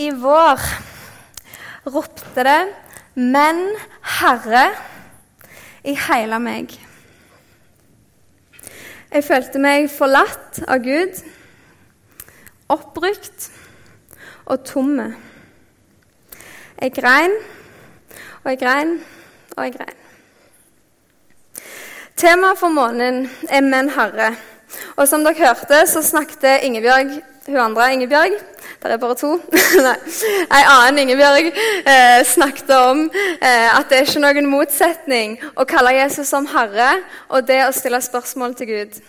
I vår ropte det 'Men Herre' i hele meg. Jeg følte meg forlatt av Gud, oppbrukt og tomme. Jeg grein og jeg grein og jeg grein. Temaet for måneden er 'Men Herre'. Og som dere hørte, så snakket Ingebjørg hun andre Ingebjørg det er bare to. Nei. Ei annen Ingebjørg eh, snakket om eh, at det er ikke noen motsetning å kalle Jesus som Herre og det å stille spørsmål til Gud.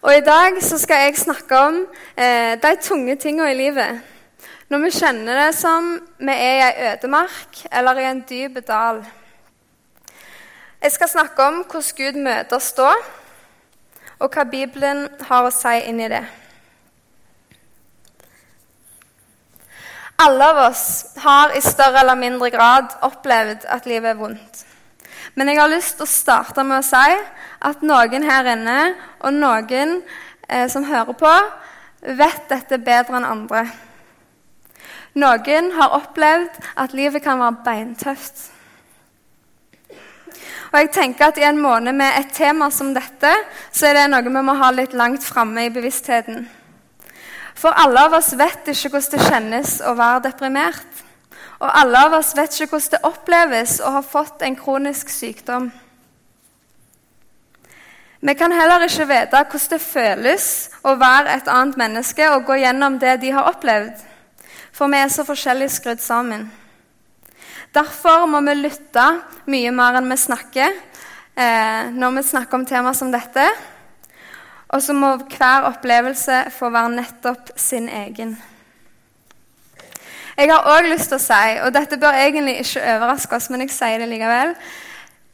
Og I dag så skal jeg snakke om eh, de tunge tingene i livet. Når vi kjenner det som vi er i ei ødemark eller i en dyp dal. Jeg skal snakke om hvordan Gud møter oss da, og hva Bibelen har å si inn i det. Alle av oss har i større eller mindre grad opplevd at livet er vondt. Men jeg har lyst til å starte med å si at noen her inne og noen eh, som hører på, vet dette bedre enn andre. Noen har opplevd at livet kan være beintøft. Og jeg tenker at I en måned med et tema som dette, så er det noe vi må ha litt langt framme i bevisstheten. For alle av oss vet ikke hvordan det kjennes å være deprimert. Og alle av oss vet ikke hvordan det oppleves å ha fått en kronisk sykdom. Vi kan heller ikke vite hvordan det føles å være et annet menneske og gå gjennom det de har opplevd, for vi er så forskjellig skrudd sammen. Derfor må vi lytte mye mer enn vi snakker eh, når vi snakker om temaer som dette. Og så må hver opplevelse få være nettopp sin egen. Jeg har òg lyst til å si, og dette bør egentlig ikke overraske oss, men jeg sier det likevel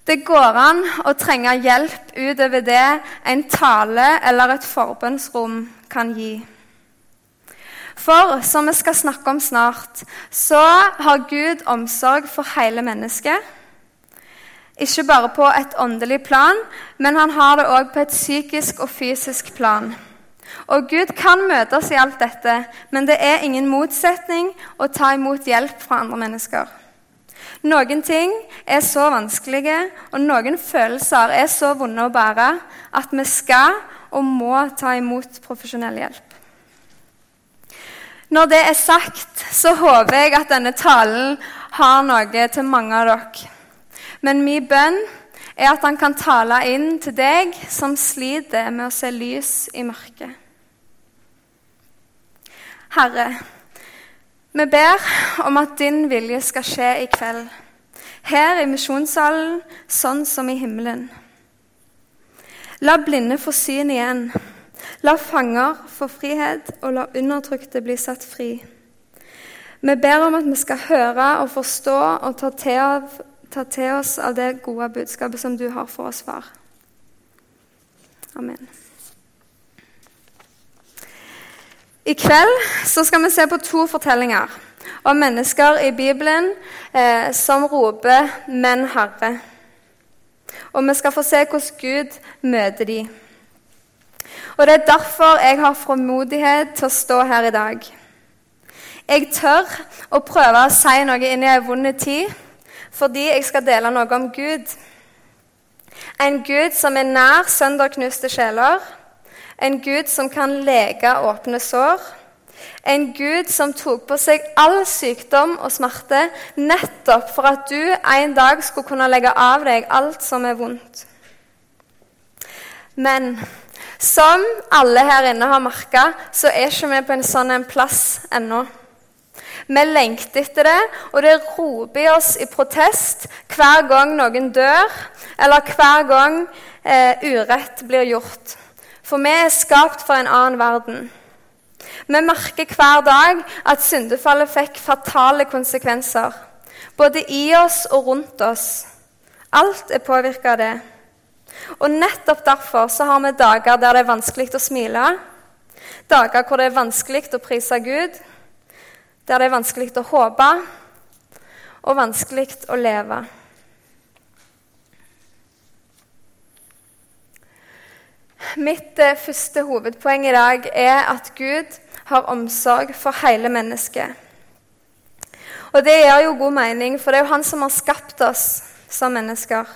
Det går an å trenge hjelp utover det en tale eller et forbønnsrom kan gi. For som vi skal snakke om snart, så har Gud omsorg for hele mennesket. Ikke bare på et åndelig plan, men han har det òg på et psykisk og fysisk plan. Og Gud kan møte oss i alt dette, men det er ingen motsetning å ta imot hjelp fra andre mennesker. Noen ting er så vanskelige, og noen følelser er så vonde å bære at vi skal og må ta imot profesjonell hjelp. Når det er sagt, så håper jeg at denne talen har noe til mange av dere. Men min bønn er at han kan tale inn til deg som sliter med å se lys i mørket. Herre, vi ber om at din vilje skal skje i kveld, her i misjonssalen, sånn som i himmelen. La blinde få syn igjen. La fanger få frihet, og la undertrykte bli satt fri. Vi ber om at vi skal høre og forstå og ta til av ta til oss av det gode budskapet som du har for oss, far. Amen. I kveld så skal vi se på to fortellinger om mennesker i Bibelen eh, som roper 'Men Herre'. Og vi skal få se hvordan Gud møter dem. Og Det er derfor jeg har frimodighet til å stå her i dag. Jeg tør å prøve å si noe inn i ei vond tid fordi jeg skal dele noe om Gud. En Gud som er nær sønderknuste sjeler. En Gud som kan lege åpne sår. En Gud som tok på seg all sykdom og smerte nettopp for at du en dag skulle kunne legge av deg alt som er vondt. Men som alle her inne har merka, så er ikke vi på en sånn en plass ennå. Vi lengter etter det, og det roper i oss i protest hver gang noen dør, eller hver gang eh, urett blir gjort. For vi er skapt for en annen verden. Vi merker hver dag at syndefallet fikk fatale konsekvenser. Både i oss og rundt oss. Alt er påvirka av det. Og nettopp derfor så har vi dager der det er vanskelig å smile. Dager hvor det er vanskelig å prise Gud der det er vanskelig å håpe og vanskelig å leve. Mitt eh, første hovedpoeng i dag er at Gud har omsorg for hele mennesket. Og det gir jo god mening, for det er jo han som har skapt oss som mennesker.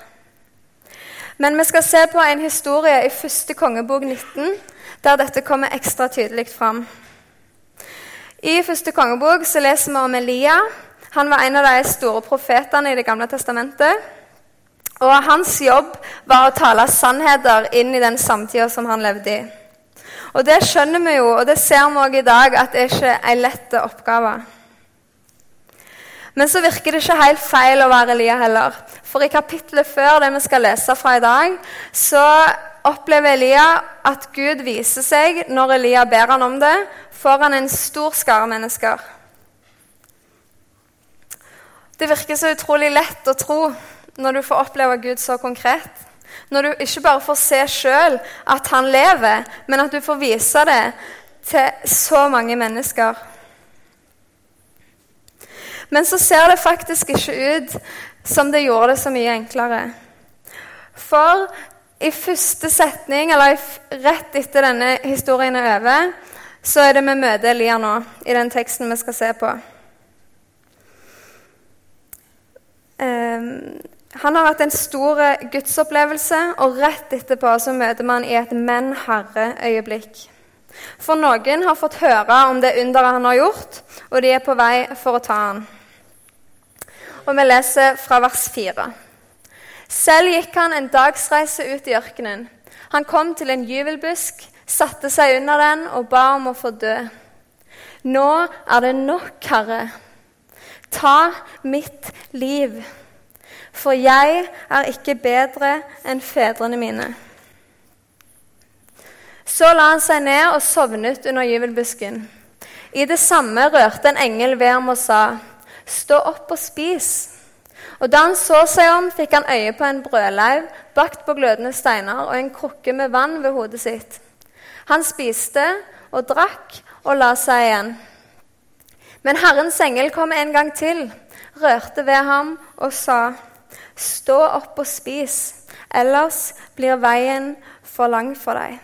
Men vi skal se på en historie i første kongebok 19, der dette kommer ekstra tydelig fram. I første kongebok så leser vi om Elia. Han var en av de store profetene i Det gamle testamentet. Og hans jobb var å tale sannheter inn i den samtida som han levde i. Og det skjønner vi jo, og det ser vi òg i dag, at det ikke er en lett oppgave. Men så virker det ikke helt feil å være Elia heller. For i kapittelet før det vi skal lese fra i dag, så opplever Elia at Gud viser seg når Elia ber han om det, foran en stor skare mennesker. Det virker så utrolig lett å tro når du får oppleve Gud så konkret. Når du ikke bare får se sjøl at han lever, men at du får vise det til så mange mennesker. Men så ser det faktisk ikke ut som det gjorde det så mye enklere. For i første setning, eller rett etter denne historien er over, så er det vi møter Elia nå, i den teksten vi skal se på. Um, han har hatt en stor gudsopplevelse, og rett etterpå så møter man i et men-herre-øyeblikk. For noen har fått høre om det underet han har gjort, og de er på vei for å ta han. Og vi leser fra vers 4. Selv gikk han en dagsreise ut i ørkenen. Han kom til en gyvelbusk, satte seg under den og ba om å få dø. Nå er det nok, Herre. Ta mitt liv for jeg er ikke bedre enn fedrene mine. Så la han seg ned og sovnet under gyvelbusken. I det samme rørte en engel ved ham og sa, Stå opp og spis. Og Da han så seg om, fikk han øye på en brødleiv bakt på glødende steiner og en krukke med vann ved hodet sitt. Han spiste og drakk og la seg igjen. Men Herrens engel kom en gang til, rørte ved ham og sa:" Stå opp og spis, ellers blir veien for lang for deg.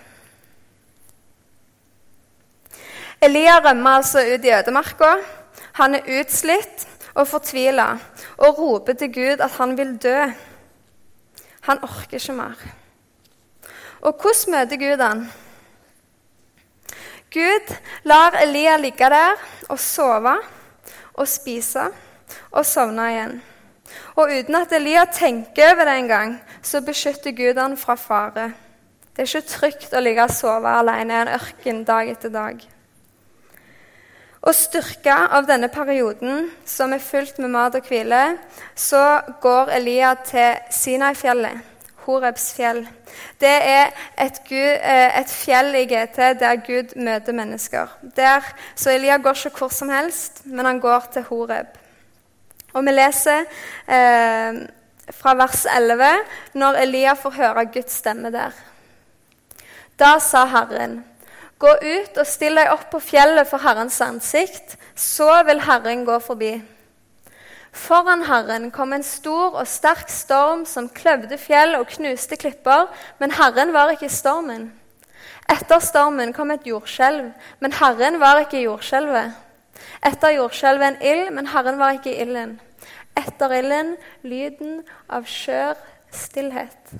Elia rømmer altså ut i ødemarka. Han er utslitt og fortvila og roper til Gud at han vil dø. Han orker ikke mer. Og hvordan møter Gud han? Gud lar Elia ligge der og sove og spise og sovne igjen. Og uten at Elia tenker over det engang, så beskytter Gud han fra fare. Det er ikke trygt å ligge og sove alene i en ørken dag etter dag. Og styrka av denne perioden, som er fylt med mat og hvile, så går Elia til Sinai-fjellet, Horebs fjell. Det er et, Gud, eh, et, fjell i GT der Gud møter mennesker. Der, så Elia går ikke hvor som helst, men han går til Horeb. Og vi leser eh, fra vers 11 når Elia får høre Guds stemme der. Da sa Herren, gå ut og still deg opp på fjellet for Herrens ansikt, så vil Herren gå forbi. Foran Herren kom en stor og sterk storm som kløvde fjell og knuste klipper, men Herren var ikke i stormen. Etter stormen kom et jordskjelv, men Herren var ikke i jordskjelvet. Etter jordskjelvet en ild, men Herren var ikke i ilden etter ilden lyden av skjør stillhet.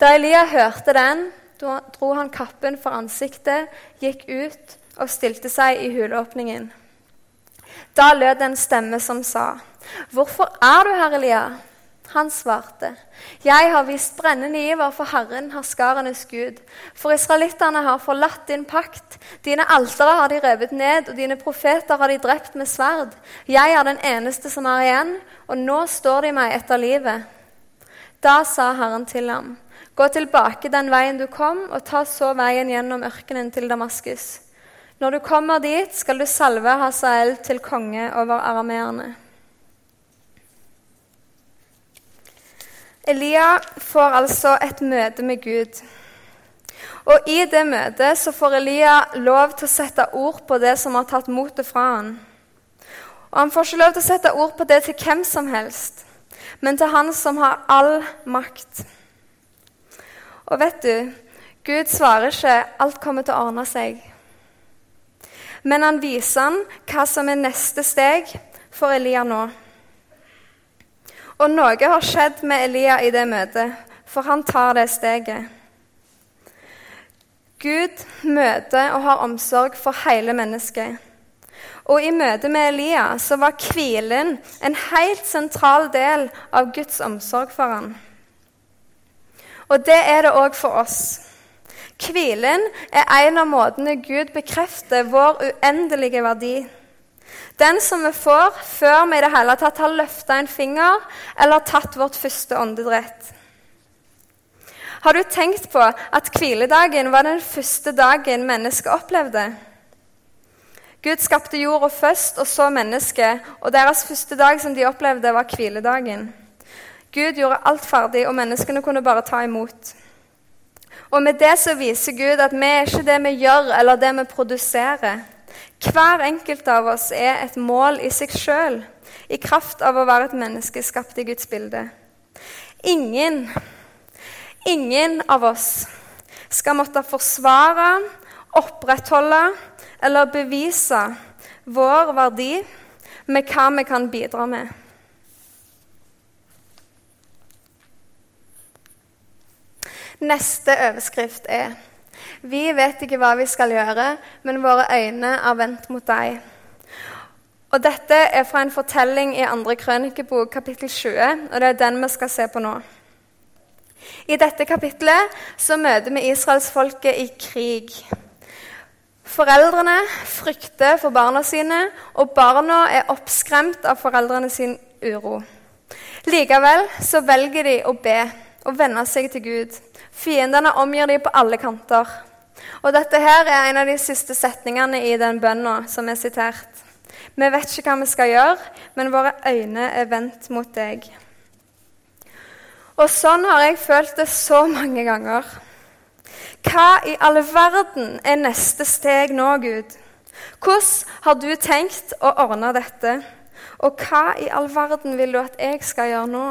Da Elia hørte den, dro han kappen for ansiktet, gikk ut og stilte seg i huleåpningen. Da lød en stemme som sa, 'Hvorfor er du her, Elia?' Han svarte, 'Jeg har vist brennende iver for Herren, herskarenes Gud.' 'For israelittene har forlatt din pakt. Dine altere har de revet ned, og dine profeter har de drept med sverd.' 'Jeg er den eneste som er igjen, og nå står de meg etter livet.' Da sa Herren til ham, 'Gå tilbake den veien du kom, og ta så veien gjennom ørkenen til Damaskus.' 'Når du kommer dit, skal du salve Hasael til konge over arameerne.' Elia får altså et møte med Gud. Og I det møtet så får Elia lov til å sette ord på det som har tatt motet fra han. Og Han får ikke lov til å sette ord på det til hvem som helst, men til han som har all makt. Og vet du, Gud svarer ikke 'alt kommer til å ordne seg'. men han viser han hva som er neste steg for Elia nå. Og noe har skjedd med Elia i det møtet, for han tar det steget. Gud møter og har omsorg for hele mennesket. Og i møte med Elia så var hvilen en helt sentral del av Guds omsorg for ham. Og det er det òg for oss. Hvilen er en av måtene Gud bekrefter vår uendelige verdi. Den som vi får før vi i det hele tatt har løfta en finger eller tatt vårt første åndedrett. Har du tenkt på at hviledagen var den første dagen mennesket opplevde? Gud skapte jorda først, og så mennesket, og deres første dag som de opplevde, var hviledagen. Gud gjorde alt ferdig, og menneskene kunne bare ta imot. Og med det så viser Gud at vi er ikke det vi gjør, eller det vi produserer. Hver enkelt av oss er et mål i seg sjøl, i kraft av å være et menneske skapt i Guds bilde. Ingen, ingen av oss skal måtte forsvare, opprettholde eller bevise vår verdi med hva vi kan bidra med. Neste overskrift er vi vet ikke hva vi skal gjøre, men våre øyne er vendt mot deg. Og Dette er fra en fortelling i andre krønikebok, kapittel 20, og det er den vi skal se på nå. I dette kapittelet så møter vi israelsfolket i krig. Foreldrene frykter for barna sine, og barna er oppskremt av foreldrene sin uro. Likevel så velger de å be og venne seg til Gud. Fiendene omgir dem på alle kanter. Og dette her er en av de siste setningene i den bønna som er sitert. Vi vet ikke hva vi skal gjøre, men våre øyne er vendt mot deg. Og sånn har jeg følt det så mange ganger. Hva i all verden er neste steg nå, Gud? Hvordan har du tenkt å ordne dette? Og hva i all verden vil du at jeg skal gjøre nå?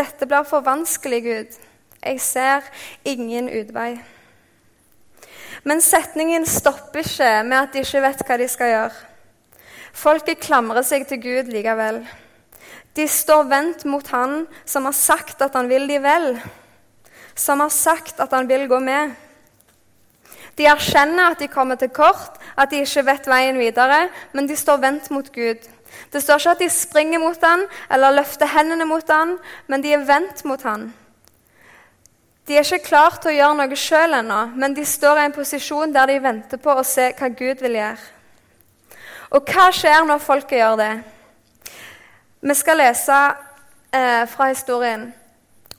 Dette blir for vanskelig, Gud. Jeg ser ingen utvei. Men setningen stopper ikke med at de ikke vet hva de skal gjøre. Folket klamrer seg til Gud likevel. De står vendt mot Han som har sagt at han vil de vel, som har sagt at han vil gå med. De erkjenner at de kommer til kort, at de ikke vet veien videre, men de står vendt mot Gud. Det står ikke at de springer mot han eller løfter hendene mot han, men de er vendt mot han. De er ikke klare til å gjøre noe sjøl ennå, men de står i en posisjon der de venter på å se hva Gud vil gjøre. Og hva skjer når folket gjør det? Vi skal lese eh, fra historien.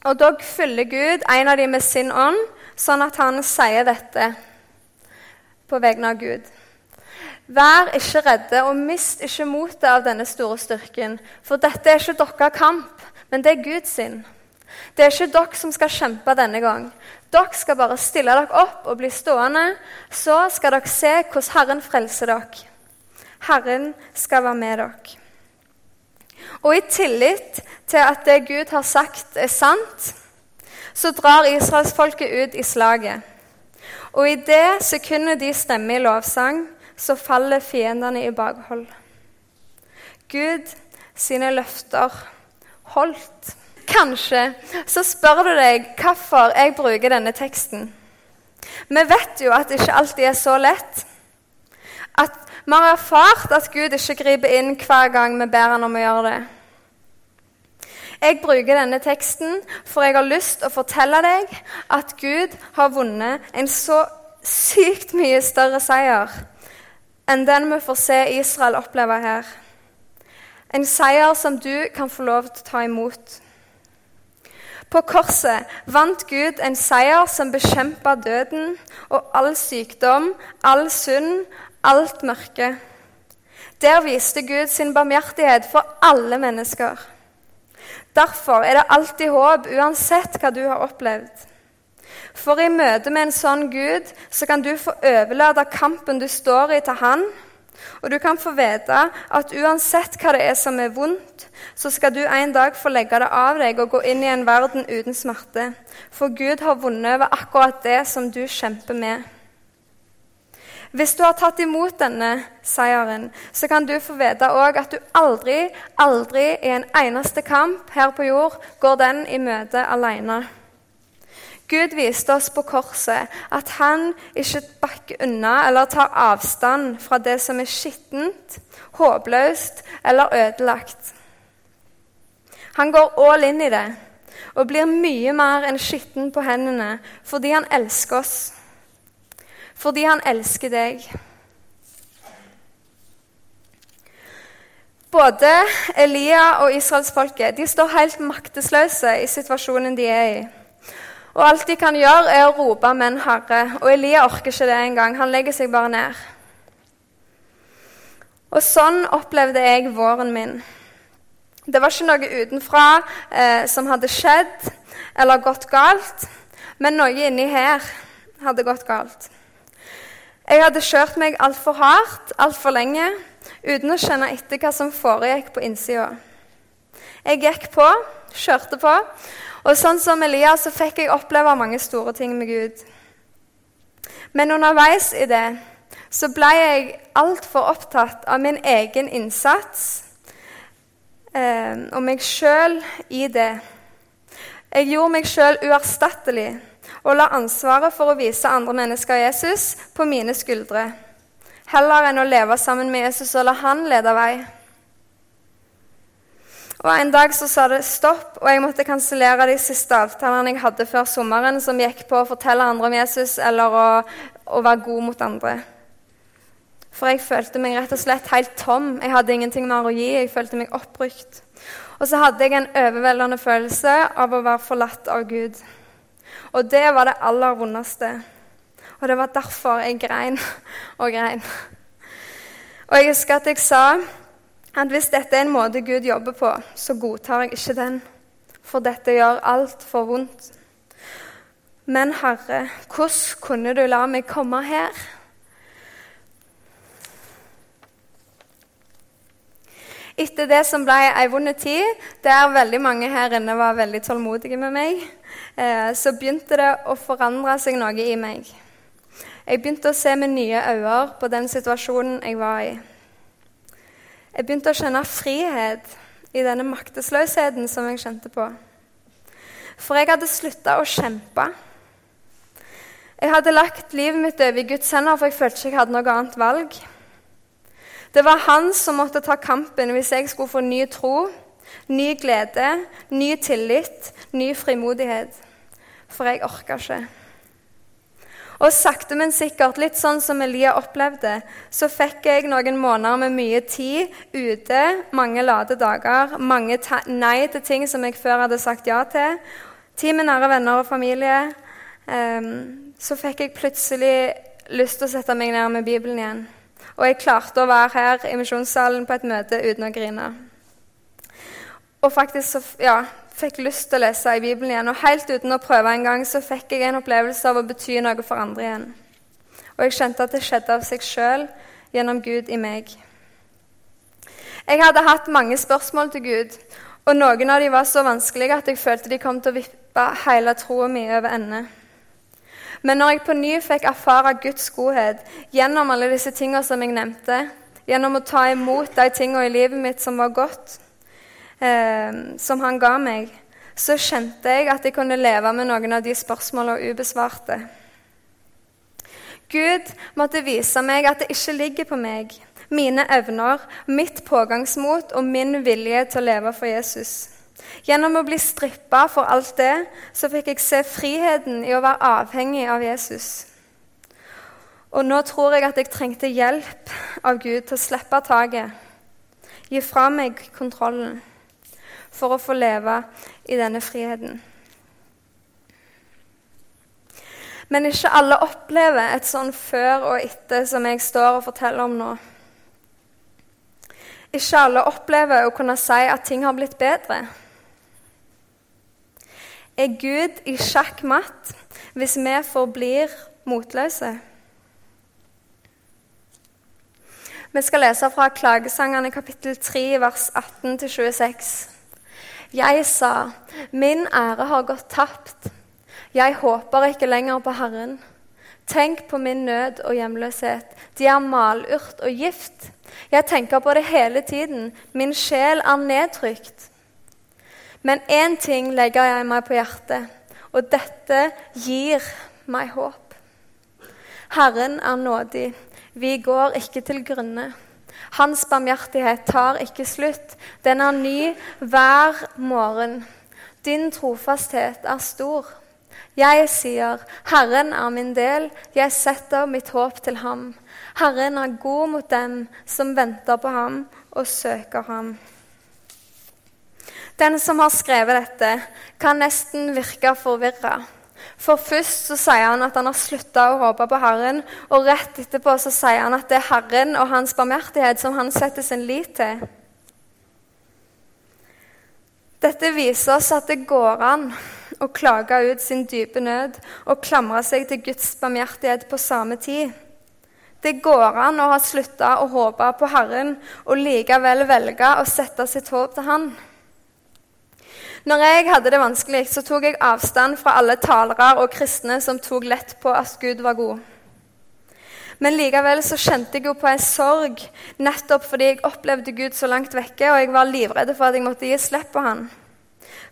Og dog fyller Gud en av dem med sin ånd, sånn at han sier dette på vegne av Gud. Vær ikke redde og mist ikke motet av denne store styrken, for dette er ikke deres kamp, men det er Guds sin. Det er ikke dere som skal kjempe denne gang. Dere skal bare stille dere opp og bli stående. Så skal dere se hvordan Herren frelser dere. Herren skal være med dere. Og i tillit til at det Gud har sagt, er sant, så drar israelsfolket ut i slaget. Og i det sekundet de stemmer i lovsang, så faller fiendene i bakhold. Gud sine løfter holdt. Kanskje så spør du deg hvorfor jeg bruker denne teksten. Vi vet jo at det ikke alltid er så lett. At Vi har erfart at Gud ikke griper inn hver gang vi ber han om å gjøre det. Jeg bruker denne teksten for jeg har lyst til å fortelle deg at Gud har vunnet en så sykt mye større seier enn den vi får se Israel oppleve her. En seier som du kan få lov til å ta imot. På korset vant Gud en seier som bekjempa døden og all sykdom, all synd, alt mørke. Der viste Gud sin barmhjertighet for alle mennesker. Derfor er det alltid håp, uansett hva du har opplevd. For i møte med en sånn Gud så kan du få overlate kampen du står i, til Han og du kan få vite at uansett hva det er som er vondt, så skal du en dag få legge det av deg og gå inn i en verden uten smerte. For Gud har vunnet over akkurat det som du kjemper med. Hvis du har tatt imot denne seieren, så kan du få vite òg at du aldri, aldri i en eneste kamp her på jord går den i møte alene. Gud viste oss på korset at han ikke bakker unna eller tar avstand fra det som er skittent, håpløst eller ødelagt. Han går all inn i det og blir mye mer enn skitten på hendene fordi han elsker oss fordi han elsker deg. Både Elia og israelsfolket står helt maktesløse i situasjonen de er i. Og Alt de kan gjøre, er å rope 'Men Herre'. Og Elia orker ikke det engang. Han legger seg bare ned. Og Sånn opplevde jeg våren min. Det var ikke noe utenfra eh, som hadde skjedd eller gått galt, men noe inni her hadde gått galt. Jeg hadde kjørt meg altfor hardt altfor lenge uten å kjenne etter hva som foregikk på innsida. Jeg gikk på, kjørte på, og sånn som Elias så fikk jeg oppleve mange store ting med Gud. Men underveis i det så ble jeg altfor opptatt av min egen innsats eh, og meg sjøl i det. Jeg gjorde meg sjøl uerstattelig og la ansvaret for å vise andre mennesker Jesus på mine skuldre, heller enn å leve sammen med Jesus og la han lede vei. Og En dag så sa det stopp, og jeg måtte kansellere de siste avtalene jeg hadde før sommeren, som gikk på å fortelle andre om Jesus eller å, å være god mot andre. For jeg følte meg rett og slett helt tom. Jeg hadde ingenting mer å gi. Jeg følte meg oppbrukt. Og så hadde jeg en overveldende følelse av å være forlatt av Gud. Og det var det aller vondeste. Og det var derfor jeg grein og grein. Og jeg husker at jeg sa at hvis dette er en måte Gud jobber på, så godtar jeg ikke den. For dette gjør altfor vondt. Men Herre, hvordan kunne du la meg komme her? Etter det som ble ei vond tid, der veldig mange her inne var veldig tålmodige med meg, eh, så begynte det å forandre seg noe i meg. Jeg begynte å se med nye øyne på den situasjonen jeg var i. Jeg begynte å kjenne frihet i denne maktesløsheten som jeg kjente på. For jeg hadde slutta å kjempe. Jeg hadde lagt livet mitt over i Guds hender, for jeg følte ikke jeg hadde noe annet valg. Det var han som måtte ta kampen hvis jeg skulle få ny tro, ny glede, ny tillit, ny frimodighet. For jeg orka ikke. Og sakte, men sikkert, litt sånn som Elia opplevde, så fikk jeg noen måneder med mye tid ute, mange lade dager, mange nei til ting som jeg før hadde sagt ja til. Tid med nære venner og familie. Um, så fikk jeg plutselig lyst til å sette meg ned med Bibelen igjen. Og jeg klarte å være her i misjonssalen på et møte uten å grine. Og faktisk så, ja, fikk lyst til å lese i Bibelen igjen. Og helt uten å prøve engang så fikk jeg en opplevelse av å bety noe for andre igjen. Og jeg skjønte at det skjedde av seg sjøl gjennom Gud i meg. Jeg hadde hatt mange spørsmål til Gud, og noen av dem var så vanskelige at jeg følte de kom til å vippe hele troa mi over ende. Men når jeg på ny fikk erfare Guds godhet gjennom alle disse tingene som jeg nevnte, gjennom å ta imot de tingene i livet mitt som var godt, eh, som han ga meg, så kjente jeg at jeg kunne leve med noen av de spørsmålene ubesvarte. Gud måtte vise meg at det ikke ligger på meg, mine evner, mitt pågangsmot og min vilje til å leve for Jesus. Gjennom å bli strippa for alt det, så fikk jeg se friheten i å være avhengig av Jesus. Og nå tror jeg at jeg trengte hjelp av Gud til å slippe taket, gi fra meg kontrollen, for å få leve i denne friheten. Men ikke alle opplever et sånn før og etter som jeg står og forteller om nå. Ikke alle opplever å kunne si at ting har blitt bedre. Er Gud i sjakk matt hvis vi forblir motløse? Vi skal lese fra Klagesangene kapittel 3, vers 18-26. Jeg sa, min ære har gått tapt. Jeg håper ikke lenger på Herren. Tenk på min nød og hjemløshet. De er malurt og gift. Jeg tenker på det hele tiden. Min sjel er nedtrykt. Men én ting legger jeg meg på hjertet, og dette gir meg håp. Herren er nådig. Vi går ikke til grunne. Hans barmhjertighet tar ikke slutt. Den er ny hver morgen. Din trofasthet er stor. Jeg sier, 'Herren er min del, jeg setter mitt håp til ham.' Herren er god mot dem som venter på ham og søker ham. Den som har skrevet dette, kan nesten virke forvirra. For først så sier han at han har slutta å håpe på Herren, og rett etterpå så sier han at det er Herren og hans barmhjertighet som han setter sin lit til. Dette viser oss at det går an å klage ut sin dype nød og klamre seg til Guds barmhjertighet på samme tid. Det går an å ha slutta å håpe på Herren og likevel velge å sette sitt håp til Han. Når jeg hadde det vanskelig, så tok jeg avstand fra alle talere og kristne som tok lett på at Gud var god. Men likevel så kjente jeg jo på en sorg nettopp fordi jeg opplevde Gud så langt vekke, og jeg var livredd for at jeg måtte gi slipp på Han.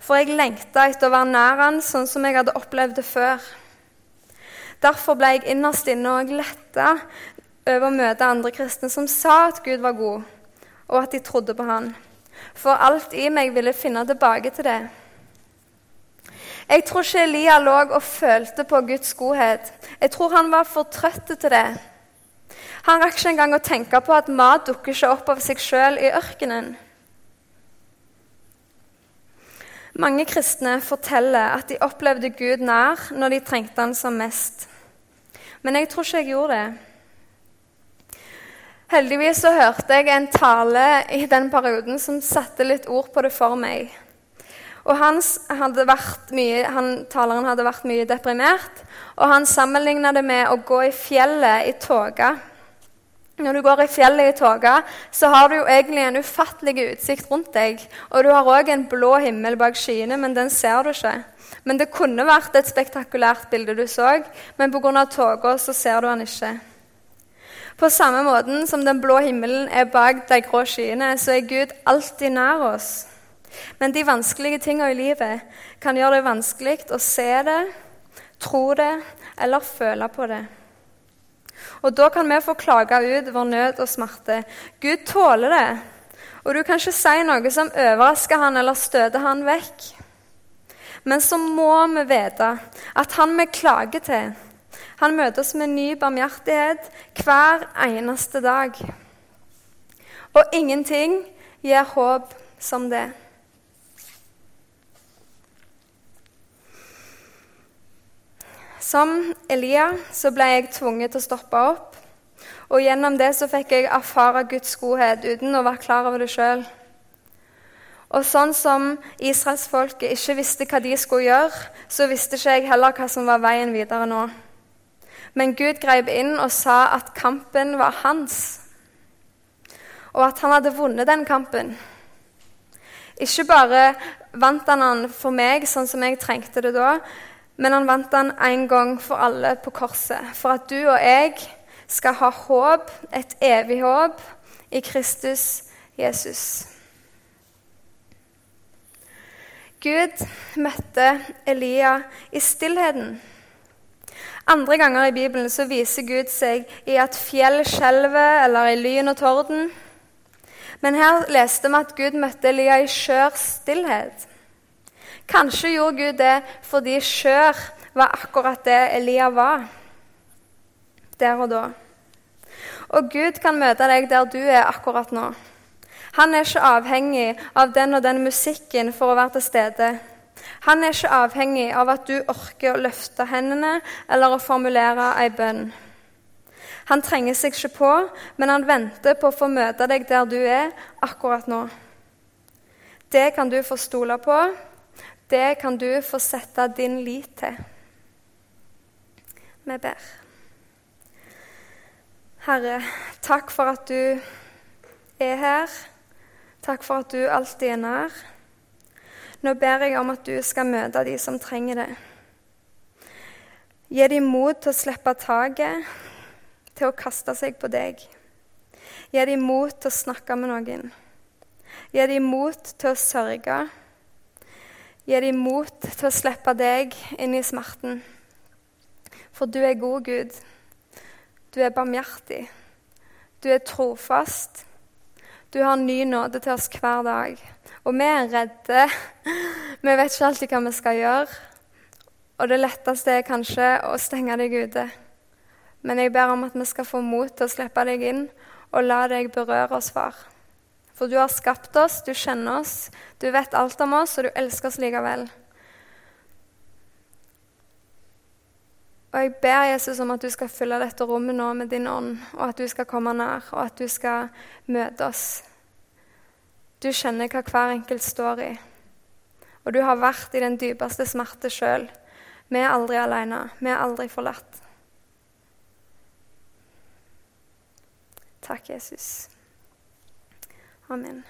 For jeg lengta etter å være nær han, sånn som jeg hadde opplevd det før. Derfor ble jeg innerst inne og letta over å møte andre kristne som sa at Gud var god, og at de trodde på Han. For alt i meg ville finne tilbake til det. Jeg tror ikke Elia lå og følte på Guds godhet. Jeg tror han var for trøtt til det. Han rakk ikke engang å tenke på at mat dukker ikke opp av seg sjøl i ørkenen. Mange kristne forteller at de opplevde Gud nær når de trengte han som mest. Men jeg tror ikke jeg gjorde det. Heldigvis så hørte jeg en tale i den perioden som satte litt ord på det for meg. Og hadde mye, han, Taleren hadde vært mye deprimert, og han sammenligna det med å gå i fjellet i tåke. når du går i fjellet i tåke, så har du jo egentlig en ufattelig utsikt rundt deg. Og du har òg en blå himmel bak skyene, men den ser du ikke. Men det kunne vært et spektakulært bilde du så, men pga. tåka så ser du den ikke. På samme måten som den blå himmelen er bak de grå skyene, så er Gud alltid nær oss. Men de vanskelige tingene i livet kan gjøre det vanskelig å se det, tro det eller føle på det. Og da kan vi få klage ut vår nød og smerte. Gud tåler det. Og du kan ikke si noe som overrasker han eller støter han vekk. Men så må vi vite at han vi klager til, han møter oss med ny barmhjertighet hver eneste dag. Og ingenting gir håp som det. Som Elia så ble jeg tvunget til å stoppe opp. Og gjennom det så fikk jeg erfare Guds godhet uten å være klar over det sjøl. Og sånn som israelsfolket ikke visste hva de skulle gjøre, så visste ikke jeg heller hva som var veien videre nå. Men Gud grep inn og sa at kampen var hans, og at han hadde vunnet den kampen. Ikke bare vant han den for meg sånn som jeg trengte det da, men han vant den en gang for alle på korset. For at du og jeg skal ha håp, et evig håp, i Kristus Jesus. Gud møtte Elia i stillheten. Andre ganger i Bibelen så viser Gud seg i at fjell skjelver eller i lyn og torden. Men her leste vi at Gud møtte Elia i skjør stillhet. Kanskje gjorde Gud det fordi skjør var akkurat det Elia var der og da. Og Gud kan møte deg der du er akkurat nå. Han er ikke avhengig av den og den musikken for å være til stede. Han er ikke avhengig av at du orker å løfte hendene eller å formulere ei bønn. Han trenger seg ikke på, men han venter på å få møte deg der du er akkurat nå. Det kan du få stole på, det kan du få sette din lit til. Vi ber. Herre, takk for at du er her. Takk for at du alltid er nær. Nå ber jeg om at du skal møte de som trenger det. Gi dem mot til å slippe taket, til å kaste seg på deg. Gi dem mot til å snakke med noen. Gi dem mot til å sørge. Gi dem mot til å slippe deg inn i smerten. For du er god, Gud. Du er barmhjertig. Du er trofast. Du har ny nåde til oss hver dag. Og vi er redde. Vi vet ikke alltid hva vi skal gjøre. Og det letteste er kanskje å stenge deg ute. Men jeg ber om at vi skal få mot til å slippe deg inn og la deg berøre oss, far. For du har skapt oss, du kjenner oss, du vet alt om oss, og du elsker oss likevel. Og jeg ber Jesus om at du skal fylle dette rommet nå med din ånd, og at du skal komme nær, og at du skal møte oss. Du kjenner hva hver enkelt står i. Og du har vært i den dypeste smerte sjøl. Vi er aldri alene. Vi er aldri forlatt. Takk, Jesus. Amen.